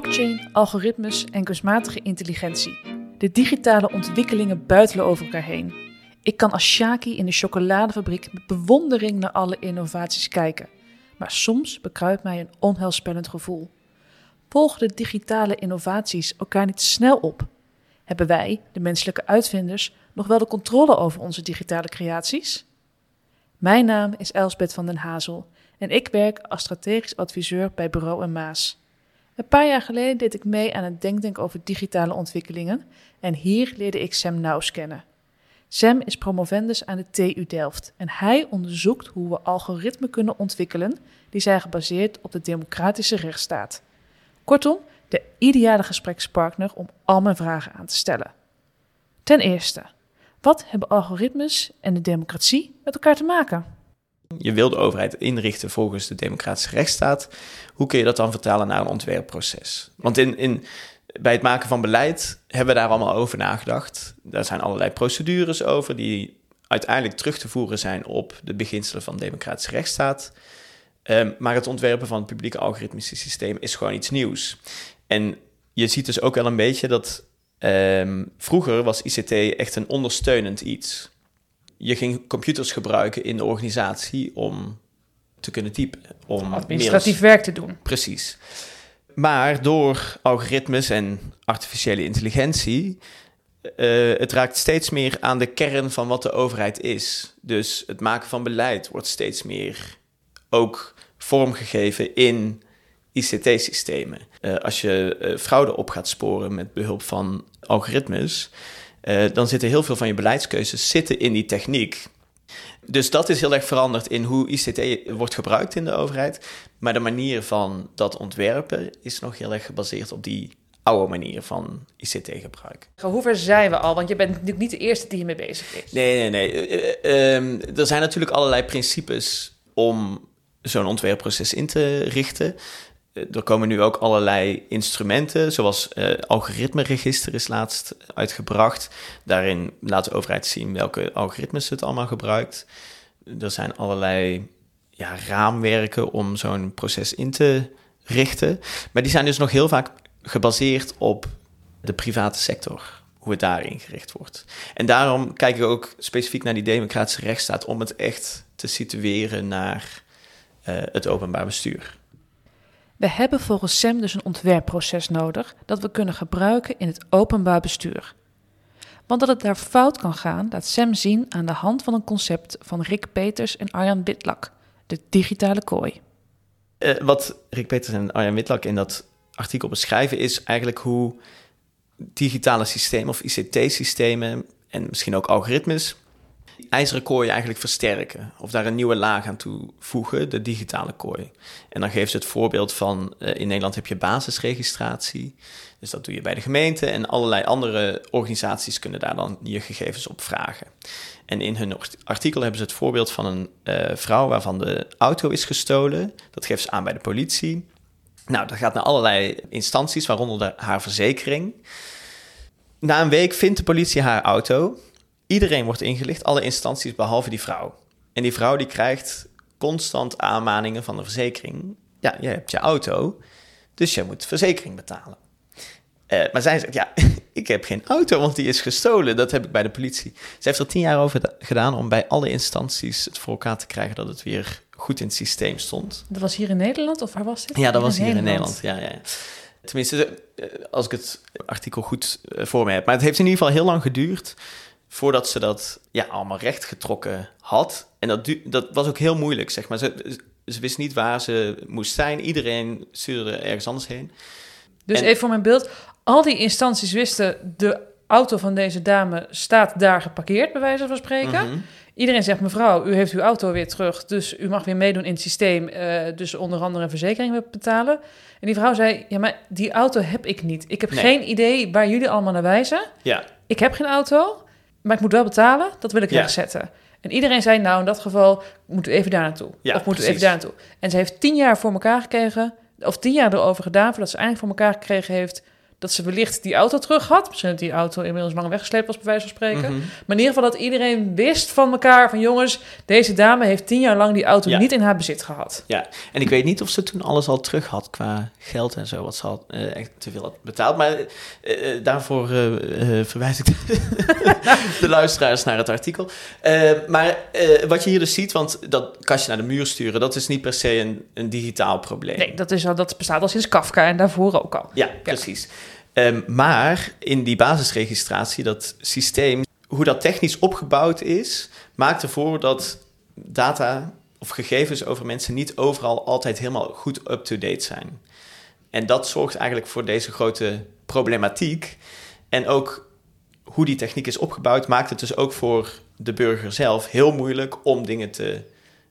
Blockchain, algoritmes en kunstmatige intelligentie. De digitale ontwikkelingen buitelen over elkaar heen. Ik kan als Shaki in de chocoladefabriek met bewondering naar alle innovaties kijken. Maar soms bekruipt mij een onheilspellend gevoel. Volgen de digitale innovaties elkaar niet snel op? Hebben wij, de menselijke uitvinders, nog wel de controle over onze digitale creaties? Mijn naam is Elsbeth van den Hazel en ik werk als strategisch adviseur bij Bureau en Maas. Een paar jaar geleden deed ik mee aan een denktank over digitale ontwikkelingen en hier leerde ik Sam Naus kennen. Sam is promovendus aan de TU Delft en hij onderzoekt hoe we algoritmen kunnen ontwikkelen die zijn gebaseerd op de democratische rechtsstaat. Kortom, de ideale gesprekspartner om al mijn vragen aan te stellen. Ten eerste, wat hebben algoritmes en de democratie met elkaar te maken? Je wil de overheid inrichten volgens de democratische rechtsstaat. Hoe kun je dat dan vertalen naar een ontwerpproces? Want in, in, bij het maken van beleid hebben we daar allemaal over nagedacht. Daar zijn allerlei procedures over die uiteindelijk terug te voeren zijn op de beginselen van de democratische rechtsstaat. Um, maar het ontwerpen van het publieke algoritmische systeem is gewoon iets nieuws. En je ziet dus ook wel een beetje dat um, vroeger was ICT echt een ondersteunend iets je ging computers gebruiken in de organisatie om te kunnen typen. Om administratief werk te doen. Precies. Maar door algoritmes en artificiële intelligentie. Uh, het raakt steeds meer aan de kern van wat de overheid is. Dus het maken van beleid wordt steeds meer ook vormgegeven in ICT-systemen. Uh, eh, als je uh, fraude op gaat sporen met behulp van algoritmes, uh, dan zitten heel veel van je beleidskeuzes zitten in die techniek. Dus dat is heel erg veranderd in hoe ICT wordt gebruikt in de overheid. Maar de manier van dat ontwerpen is nog heel erg gebaseerd op die oude manier van ICT-gebruik. Hoe ver zijn we al? Want je bent natuurlijk niet de eerste die hiermee bezig is. Nee, nee, nee. Uh, um, er zijn natuurlijk allerlei principes om zo'n ontwerpproces in te richten. Eh, er komen nu ook allerlei instrumenten, zoals uh, algoritmeregister is laatst uitgebracht. Daarin laat de overheid zien welke algoritmes het allemaal gebruikt. Er zijn allerlei ja, raamwerken om zo'n proces in te richten. Maar die zijn dus nog heel vaak gebaseerd op de private sector, hoe het daar ingericht wordt. En daarom kijk ik ook specifiek naar die democratische rechtsstaat om het echt te situeren naar uh, het openbaar bestuur. We hebben volgens Sam dus een ontwerpproces nodig dat we kunnen gebruiken in het openbaar bestuur. Want dat het daar fout kan gaan, laat Sam zien aan de hand van een concept van Rick Peters en Arjan Witlak, de digitale kooi. Uh, wat Rick Peters en Arjan Witlak in dat artikel beschrijven is eigenlijk hoe digitale systemen of ICT-systemen en misschien ook algoritmes ijzeren kooi eigenlijk versterken. Of daar een nieuwe laag aan toevoegen, de digitale kooi. En dan geeft ze het voorbeeld van, uh, in Nederland heb je basisregistratie. Dus dat doe je bij de gemeente en allerlei andere organisaties kunnen daar dan je gegevens op vragen. En in hun artikel hebben ze het voorbeeld van een uh, vrouw waarvan de auto is gestolen. Dat geeft ze aan bij de politie. Nou, dat gaat naar allerlei instanties, waaronder de, haar verzekering. Na een week vindt de politie haar auto Iedereen wordt ingelicht, alle instanties behalve die vrouw. En die vrouw die krijgt constant aanmaningen van de verzekering. Ja, je hebt je auto, dus je moet verzekering betalen. Uh, maar zij zegt, ja, ik heb geen auto, want die is gestolen. Dat heb ik bij de politie. Ze heeft er tien jaar over gedaan om bij alle instanties het voor elkaar te krijgen dat het weer goed in het systeem stond. Dat was hier in Nederland of waar was dit? Ja, dat was hier in Nederland. Ja, ja. Tenminste, eh, als ik het artikel goed eh, voor me heb. Maar het heeft in ieder geval heel lang geduurd voordat ze dat ja, allemaal rechtgetrokken had. En dat, dat was ook heel moeilijk, zeg maar. Ze, ze wist niet waar ze moest zijn. Iedereen stuurde ergens anders heen. Dus even voor mijn beeld. Al die instanties wisten... de auto van deze dame staat daar geparkeerd, bij wijze van spreken. Mhm. Iedereen zegt, mevrouw, u heeft uw auto weer terug... dus u mag weer meedoen in het systeem... Uh, dus onder andere een verzekering betalen. En die vrouw zei, ja, maar die auto heb ik niet. Ik heb geen idee waar jullie allemaal naar wijzen. Ja. Ik heb geen auto maar ik moet wel betalen, dat wil ik ja. rechtzetten. En iedereen zei, nou in dat geval moeten we even daar naartoe. Ja, of moeten we even daar naartoe. En ze heeft tien jaar voor elkaar gekregen, of tien jaar erover gedaan, voordat ze eindelijk voor elkaar gekregen heeft dat ze wellicht die auto terug had. Misschien dat die auto inmiddels lang weggesleept was, bij wijze van spreken. Mhm. Maar in ieder geval dat iedereen wist van elkaar... van jongens, deze dame heeft tien jaar lang die auto Ja. niet in haar bezit gehad. Ja, en ik weet niet of ze toen alles al terug had qua geld en zo, wat ze had eh, echt te veel had betaald. Maar eh, eh, daarvoor verwijs ik de luisteraars naar het artikel. Maar wat je hier dus ziet, want dat kastje naar de muur sturen, dat is niet per se een, een digitaal probleem. Nee, dat, is al, dat bestaat al sinds Kafka en daarvoor ook al. Ja, precies. Ehm, maar in die basisregistratie, dat systeem, hoe dat technisch opgebouwd is, maakt ervoor dat data of gegevens over mensen niet overal altijd helemaal goed up-to-date zijn. En dat zorgt eigenlijk voor deze grote problematiek. En ook hoe die techniek is opgebouwd, maakt het dus ook voor de burger zelf heel moeilijk om dingen te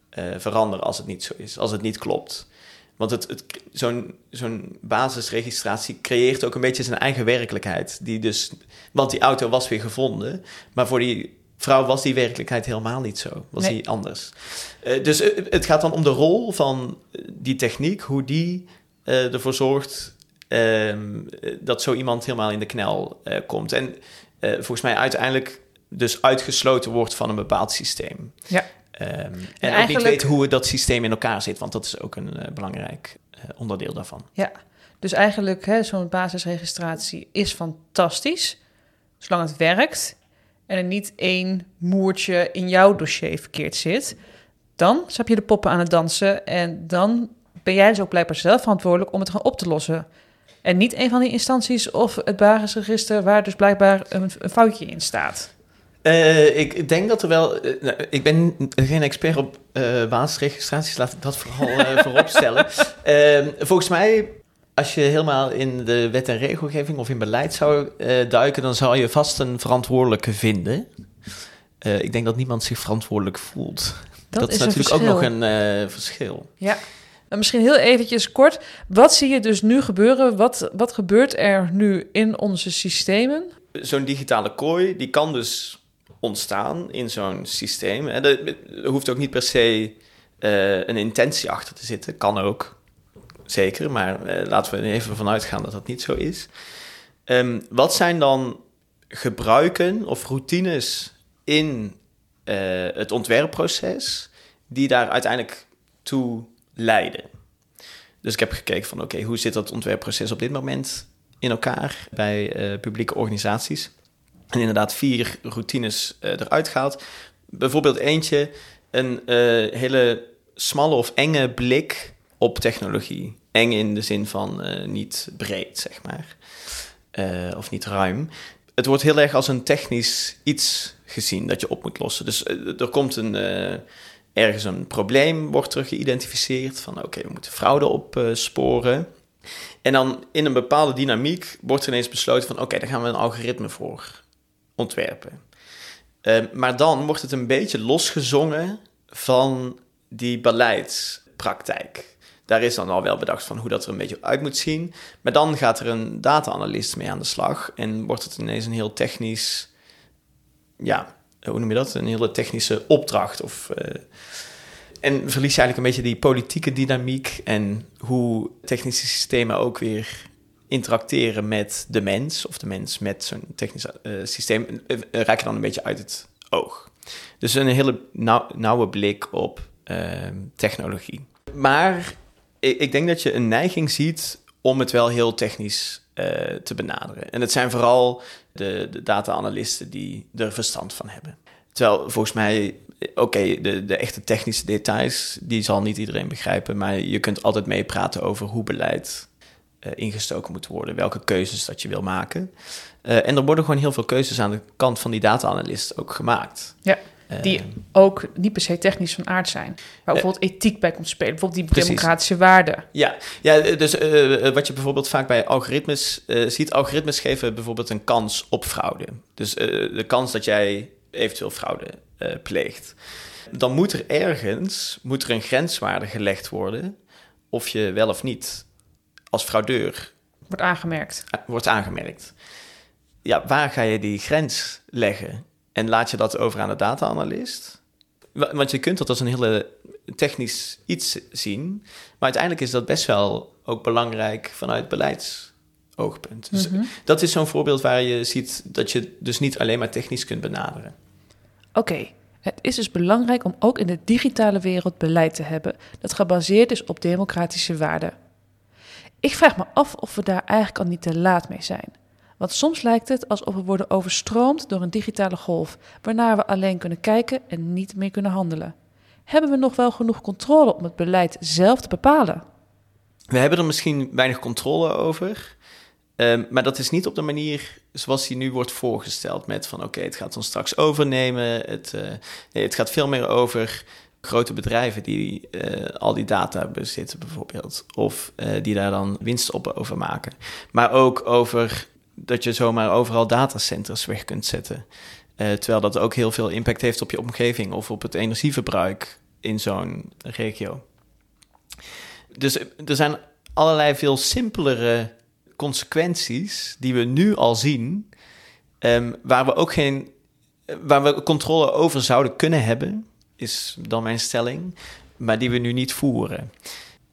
eh, veranderen als het niet zo is, als het niet klopt. Want het, het, zo'n zo'n basisregistratie creëert ook een beetje zijn eigen werkelijkheid. Die dus, want die auto was weer gevonden, maar voor die vrouw was die werkelijkheid helemaal niet zo. Was Nee. die anders. Eh, dus het gaat dan om de rol van eh, die techniek, hoe die eh, ervoor zorgt ehm, eh, dat zo iemand helemaal in de knel komt. En volgens mij uiteindelijk dus uitgesloten wordt van een bepaald systeem. Ja. Ehm, en ook niet weet hoe dat systeem in elkaar zit, want dat is ook een eh, belangrijk eh, onderdeel daarvan. Ja, dus eigenlijk hè, zo'n basisregistratie is fantastisch, zolang het werkt en er niet één moertje in jouw dossier verkeerd zit. Dan heb je de poppen aan het dansen en dan ben jij dus ook blijkbaar zelf verantwoordelijk om het gaan op te lossen. En niet een van die instanties of het basisregister waar dus blijkbaar een, een foutje in staat. Eh, ik denk dat er wel. eh, nou, ik ben geen expert op eh basisregistraties, laat ik dat vooral eh, voorop stellen. Ehm, volgens mij, als je helemaal in de wet en regelgeving of in beleid zou duiken, dan zou je vast een verantwoordelijke vinden. Eh, ik denk dat niemand zich verantwoordelijk voelt. Dat, is, natuurlijk ook nog een eh, verschil. Ja. En misschien heel eventjes kort. Wat zie je dus nu gebeuren? Wat, wat gebeurt er nu in onze systemen? zo'n digitale kooi, die kan dus ontstaan in zo'n systeem. Er, hoeft ook niet per se eh, een intentie achter te zitten. Kan ook, zeker. Maar eh, laten we er even vanuit gaan dat dat niet zo is. Ehm, wat zijn dan gebruiken of routines in eh, het ontwerpproces die daar uiteindelijk toe leiden? Dus ik heb gekeken van, oké, hoe zit dat ontwerpproces op dit moment in elkaar bij publieke organisaties? En inderdaad vier routines eh, eruit gehaald. Bijvoorbeeld eentje, een eh, hele smalle of enge blik op technologie. Eng in de zin van eh, niet breed, zeg maar. Of niet ruim. Het wordt heel erg als een technisch iets gezien dat je op moet lossen. Dus er komt een, ergens een probleem, wordt er geïdentificeerd. Van oké, we moeten fraude opsporen. En dan in een bepaalde dynamiek wordt er ineens besloten van... oké, daar gaan we een algoritme voor ontwerpen. Eh, maar dan wordt het een beetje losgezongen van die beleidspraktijk. Daar is dan al wel bedacht van hoe dat er een beetje uit moet zien. Maar dan gaat er een data-analyst mee aan de slag... en wordt het ineens een heel technisch... ja, hoe noem je dat? Een hele technische opdracht of... eh, en verlies je eigenlijk een beetje die politieke dynamiek en hoe technische systemen ook weer interacteren met de mens, of de mens met zo'n technisch eh, systeem, eh, eh, raak je dan een beetje uit het oog. Dus een hele nauw- nauwe blik op eh, technologie. Maar ik, ik denk dat je een neiging ziet om het wel heel technisch eh, te benaderen. En het zijn vooral de, data-analysten die er verstand van hebben. Terwijl volgens mij, oké, de, de echte technische details, die zal niet iedereen begrijpen, maar je kunt altijd meepraten over hoe beleid ingestoken moet worden, welke keuzes dat je wil maken. Eh, en er worden gewoon heel veel keuzes aan de kant van die data-analyst ook gemaakt. Ja, Eh, die ook niet per se technisch van aard zijn. Waar bijvoorbeeld ethiek bij komt spelen. Bijvoorbeeld die Precies. democratische waarden. Ja, ja dus eh, wat je bijvoorbeeld vaak bij algoritmes eh, ziet, algoritmes geven bijvoorbeeld een kans op fraude. Dus eh, de kans dat jij eventueel fraude eh, pleegt. Dan moet er ergens moet er een grenswaarde gelegd worden of je wel of niet als fraudeur Wordt aangemerkt. wordt aangemerkt. Ja, waar ga je die grens leggen? En laat je dat over aan de data-analyst? Wa- Want je kunt dat als een hele technisch iets zien. Maar uiteindelijk is dat best wel ook belangrijk vanuit oogpunt. Dus mhm. dat is zo'n voorbeeld waar je ziet dat je dus niet alleen maar technisch kunt benaderen. Oké, het is dus belangrijk om ook in de digitale wereld beleid te hebben dat gebaseerd is op democratische waarden. Ik vraag me af of we daar eigenlijk al niet te laat mee zijn. Want soms lijkt het alsof we worden overstroomd door een digitale golf, waarna we alleen kunnen kijken en niet meer kunnen handelen. Hebben we nog wel genoeg controle om het beleid zelf te bepalen? We hebben er misschien weinig controle over. Ehm, maar dat is niet op de manier zoals die nu wordt voorgesteld. Met van oké, het gaat ons straks overnemen. Het, uh, nee, het gaat veel meer over grote bedrijven die uh, al die data bezitten, bijvoorbeeld. Of uh, die daar dan winst op over maken. Maar ook over dat je zomaar overal datacenters weg kunt zetten. terwijl dat ook heel veel impact heeft op je omgeving of op het energieverbruik in zo'n regio. Dus er zijn allerlei veel simpelere consequenties die we nu al zien, um, waar we ook geen, waar we controle over zouden kunnen hebben, is dan mijn stelling, maar die we nu niet voeren.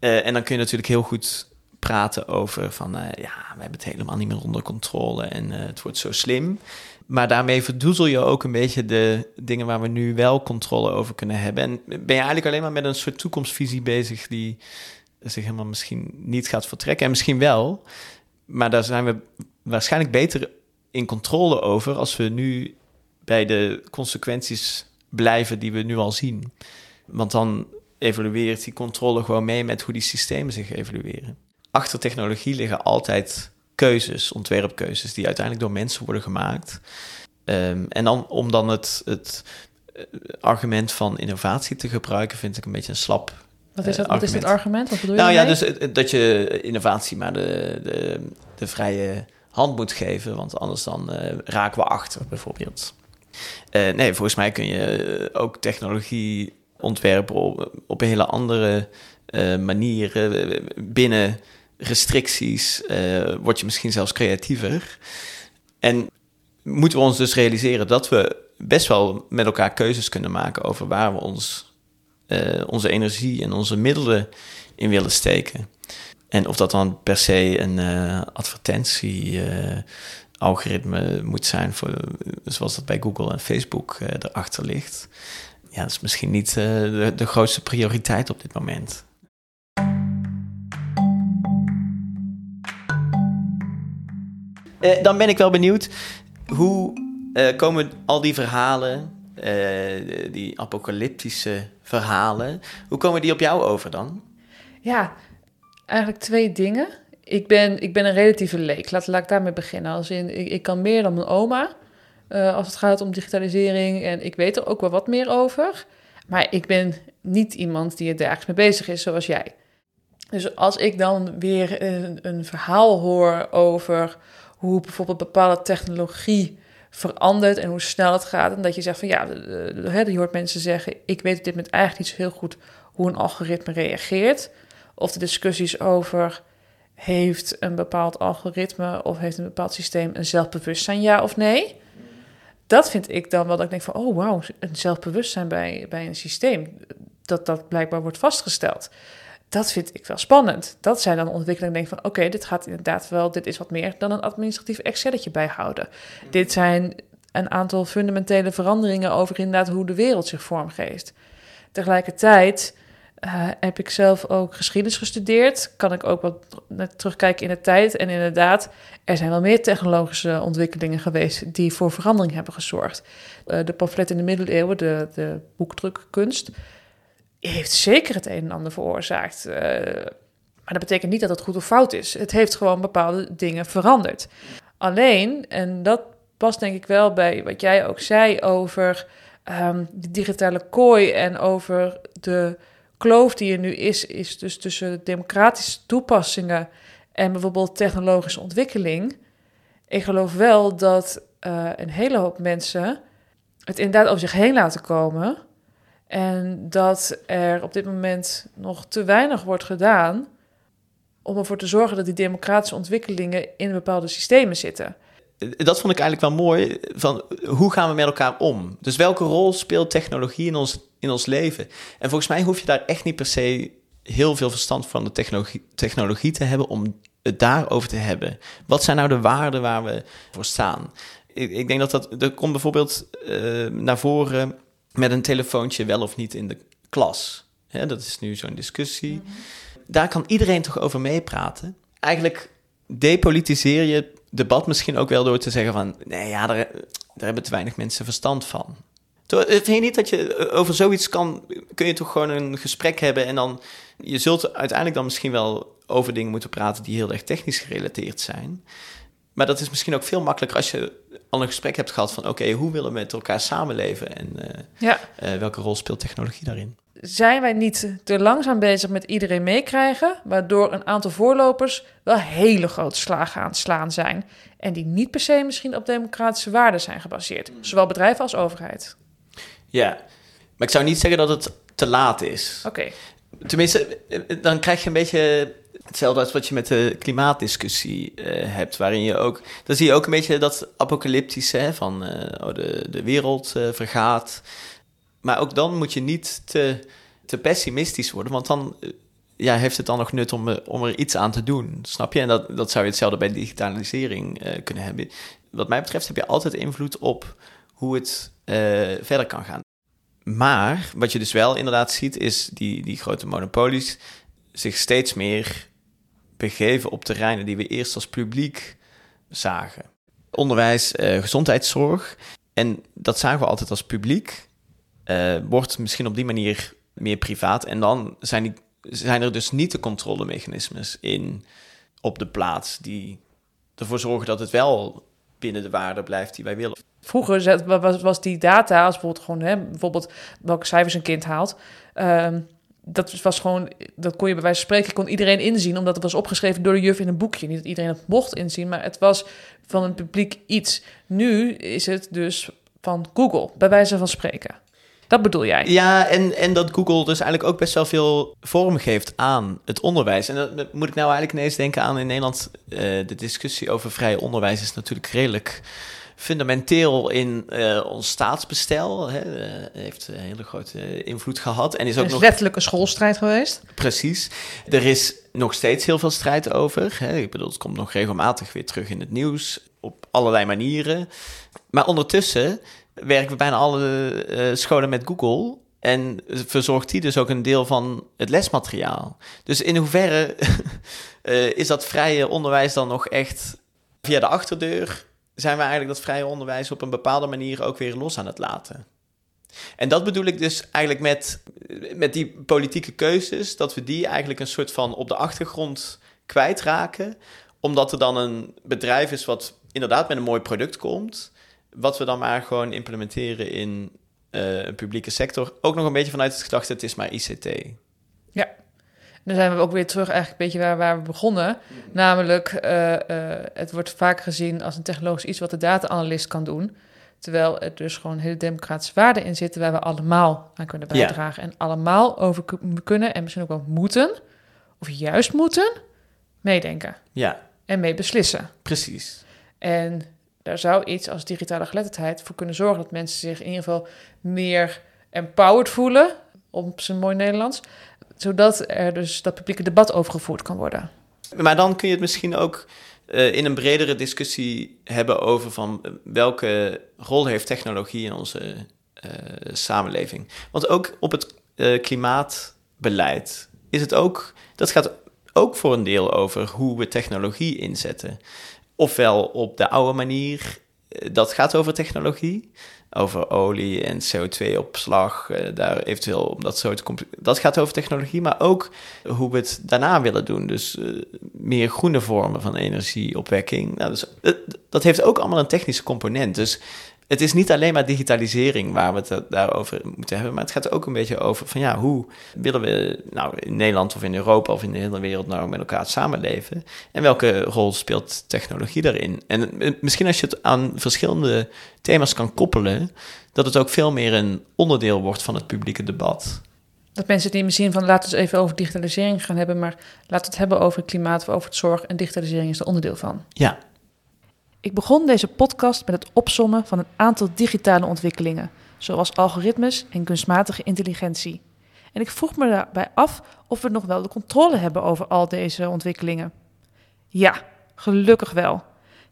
Uh, en dan kun je natuurlijk heel goed praten over van, uh, ja, we hebben het helemaal niet meer onder controle en uh, het wordt zo slim. Maar daarmee verdoezel je ook een beetje de dingen waar we nu wel controle over kunnen hebben. En ben je eigenlijk alleen maar met een soort toekomstvisie bezig die zich helemaal misschien niet gaat vertrekken. En misschien wel. Maar daar zijn we waarschijnlijk beter in controle over als we nu bij de consequenties blijven die we nu al zien. Want dan evolueert die controle gewoon mee met hoe die systemen zich evolueren. Achter technologie liggen altijd keuzes, ontwerpkeuzes, die uiteindelijk door mensen worden gemaakt. Um, en dan om dan het, het eh, argument van innovatie te gebruiken, vind ik een beetje een slap wat is, dat, wat is dit argument? Wat bedoel nou je ja, dus dat je innovatie maar de, de, de vrije hand moet geven, want anders dan uh, raken we achter, bijvoorbeeld. Uh, nee, volgens mij kun je ook technologie ontwerpen op, een hele andere uh, manier. binnen restricties word je misschien zelfs creatiever. En moeten we ons dus realiseren dat we best wel met elkaar keuzes kunnen maken over waar we ons uh, onze energie en onze middelen in willen steken. En of dat dan per se een uh, advertentie-algoritme moet zijn, voor, zoals dat bij Google en Facebook erachter ligt. Ja, dat is misschien niet de, de grootste prioriteit op dit moment. dan ben ik wel benieuwd hoe komen al die verhalen uh, die apocalyptische verhalen. Hoe komen die op jou over dan? Ja, eigenlijk twee dingen. Ik ben, ik ben een relatieve leek. Laat, ik daarmee beginnen. Als in, ik, ik kan meer dan mijn oma uh, als het gaat om digitalisering. En ik weet er ook wel wat meer over. Maar ik ben niet iemand die er dagelijks mee bezig is, zoals jij. Dus als ik dan weer een, een verhaal hoor over hoe bijvoorbeeld bepaalde technologie verandert en hoe snel het gaat. En dat je zegt van ja, je hoort mensen zeggen: Ik weet op dit moment eigenlijk niet zo heel goed hoe een algoritme reageert. Of de discussies over heeft een bepaald algoritme of heeft een bepaald systeem een zelfbewustzijn, ja of nee? Dat vind ik dan wel dat ik denk van, oh wauw, een zelfbewustzijn bij, bij een systeem. Dat dat blijkbaar wordt vastgesteld dat vind ik wel spannend. Dat zijn dan ontwikkelingen, denk van oké, dit gaat inderdaad wel, dit is wat meer dan een administratief Excelletje bijhouden. Dit zijn een aantal fundamentele veranderingen over inderdaad hoe de wereld zich vormgeeft. Tegelijkertijd uh, heb ik zelf ook geschiedenis gestudeerd. Kan ik ook wat terugkijken in de tijd. En inderdaad, er zijn wel meer technologische ontwikkelingen geweest die voor verandering hebben gezorgd. Uh, de pamflet in de middeleeuwen, de, de boekdrukkunst heeft zeker het een en ander veroorzaakt. Uh, maar dat betekent niet dat het goed of fout is. Het heeft gewoon bepaalde dingen veranderd. Alleen, en dat past denk ik wel bij wat jij ook zei over um, de digitale kooi en over de kloof die er nu is, is dus tussen democratische toepassingen en bijvoorbeeld technologische ontwikkeling. Ik geloof wel dat uh, een hele hoop mensen het inderdaad over zich heen laten komen en dat er op dit moment nog te weinig wordt gedaan om ervoor te zorgen dat die democratische ontwikkelingen in bepaalde systemen zitten. Dat vond ik eigenlijk wel mooi. Van hoe gaan we met elkaar om? Dus welke rol speelt technologie in ons, in ons leven? En volgens mij hoef je daar echt niet per se heel veel verstand van de technologie, technologie te hebben om het daarover te hebben. Wat zijn nou de waarden waar we voor staan? Ik, ik denk dat dat... Er komt bijvoorbeeld uh, naar voren met een telefoontje wel of niet in de klas. Hè, dat is nu zo'n discussie. Mhm. Daar kan iedereen toch over meepraten? Eigenlijk depolitiseer je debat misschien ook wel door te zeggen van... nee, ja, daar, daar hebben te weinig mensen verstand van. Vind je niet dat je eh, over zoiets kan... kun je toch gewoon een gesprek hebben en dan... je zult uiteindelijk dan misschien wel over dingen moeten praten... die heel erg technisch gerelateerd zijn... Maar dat is misschien ook veel makkelijker als je al een gesprek hebt gehad van... oké, hoe willen we met elkaar samenleven en uh, ja. uh, welke rol speelt technologie daarin? zijn wij niet te langzaam bezig met iedereen meekrijgen, waardoor een aantal voorlopers wel hele grote slagen aan het slaan zijn en die niet per se misschien op democratische waarden zijn gebaseerd, zowel bedrijven als overheid. Ja, maar ik zou niet zeggen dat het te laat is. Oké. Tenminste, dan krijg je een beetje hetzelfde als wat je met de klimaatdiscussie uh, hebt, waarin je ook, dan zie je ook een beetje dat apocalyptische hè, van uh, oh, de, de wereld uh, vergaat. Maar ook dan moet je niet te, te pessimistisch worden, want dan eh, ja, heeft het dan nog nut om, om er iets aan te doen. Snap je? En dat, dat zou je hetzelfde bij digitalisering kunnen hebben. Wat mij betreft heb je altijd invloed op hoe het uh, verder kan gaan. Maar wat je dus wel inderdaad ziet, is die, die grote monopolies zich steeds meer begeven op terreinen die we eerst als publiek zagen. Onderwijs, uh, gezondheidszorg. En dat zagen we altijd als publiek uh, wordt misschien op die manier meer privaat. En dan zijn, die, zijn er dus niet de controlemechanismes in op de plaats die ervoor zorgen dat het wel binnen de waarde blijft die wij willen. Vroeger was, die data, als bijvoorbeeld gewoon hè, bijvoorbeeld welke cijfers een kind haalt. Um, dat was gewoon, dat kon je bij wijze van spreken, kon iedereen inzien, omdat het was opgeschreven door de juf in een boekje. Niet dat iedereen het mocht inzien, maar het was van een publiek iets. Nu is het dus van Google, bij wijze van spreken. Dat bedoel jij? Ja, en, en dat Google dus eigenlijk ook best wel veel vorm geeft aan het onderwijs. En dat moet ik nou eigenlijk ineens denken aan in Nederland. Uh, de discussie over vrij onderwijs is natuurlijk redelijk fundamenteel in uh, ons staatsbestel. Hè, uh, heeft een hele grote invloed gehad. En is ook is nog... letterlijk een schoolstrijd geweest. Precies. Er is nog steeds heel veel strijd over. Hè. Ik bedoel, het komt nog regelmatig weer terug in het nieuws. Op allerlei manieren. Maar ondertussen werken bijna alle uh, scholen met Google. En verzorgt die dus ook een deel van het lesmateriaal. Dus in hoeverre uh, is dat vrije onderwijs dan nog echt via de achterdeur? Zijn we eigenlijk dat vrije onderwijs op een bepaalde manier ook weer los aan het laten? En dat bedoel ik dus eigenlijk met, met die politieke keuzes, dat we die eigenlijk een soort van op de achtergrond kwijtraken, omdat er dan een bedrijf is wat inderdaad met een mooi product komt, wat we dan maar gewoon implementeren in uh, een publieke sector. Ook nog een beetje vanuit het gedachte, het is maar ICT. Ja, dan zijn we ook weer terug eigenlijk een beetje waar, waar we begonnen. Namelijk, uh, uh, het wordt vaak gezien als een technologisch iets wat de data-analyst kan doen. Terwijl er dus gewoon hele democratische waarden in zitten waar we allemaal aan kunnen bijdragen. En allemaal over kunnen en misschien ook wel moeten, of juist moeten, meedenken. Ja. En mee beslissen. Precies. En daar zou iets als digitale geletterdheid voor kunnen zorgen dat mensen zich in ieder geval meer empowered voelen, op zijn mooi Nederlands, zodat er dus dat publieke debat over gevoerd kan worden. Maar dan kun je het misschien ook uh, in een bredere discussie hebben over van eh, welke rol heeft technologie in onze uh, samenleving. Want ook op het klimaatbeleid is het ook, dat gaat ook voor een deel over hoe we technologie inzetten ofwel op de oude manier, eh, dat gaat over technologie, over olie en CO2-opslag, eh, daar eventueel om dat zo te Dat gaat over technologie, maar ook hoe we het daarna willen doen. Dus uh, meer groene vormen van energieopwekking. Nou, dus, dat heeft ook allemaal een technische component. Dus het is niet alleen maar digitalisering waar we het daarover moeten hebben, maar het gaat ook een beetje over van ja, hoe willen we nou in Nederland of in Europa of in de hele wereld nou met elkaar samenleven en welke rol speelt technologie daarin? En misschien als je het aan verschillende thema's kan koppelen, dat het ook veel meer een onderdeel wordt van het publieke debat. Dat mensen die misschien van laten we het even over digitalisering gaan hebben, maar laten we het hebben over klimaat of over het zorg en digitalisering is er onderdeel van. Ja, ik begon deze podcast met het opsommen van een aantal digitale ontwikkelingen, zoals algoritmes en kunstmatige intelligentie. En ik vroeg me daarbij af of we nog wel de controle hebben over al deze ontwikkelingen. Ja, gelukkig wel.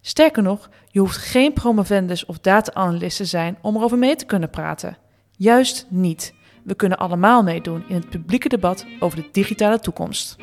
Sterker nog, je hoeft geen promovendus of data-analyst te zijn om erover mee te kunnen praten. Juist niet. We kunnen allemaal meedoen in het publieke debat over de digitale toekomst.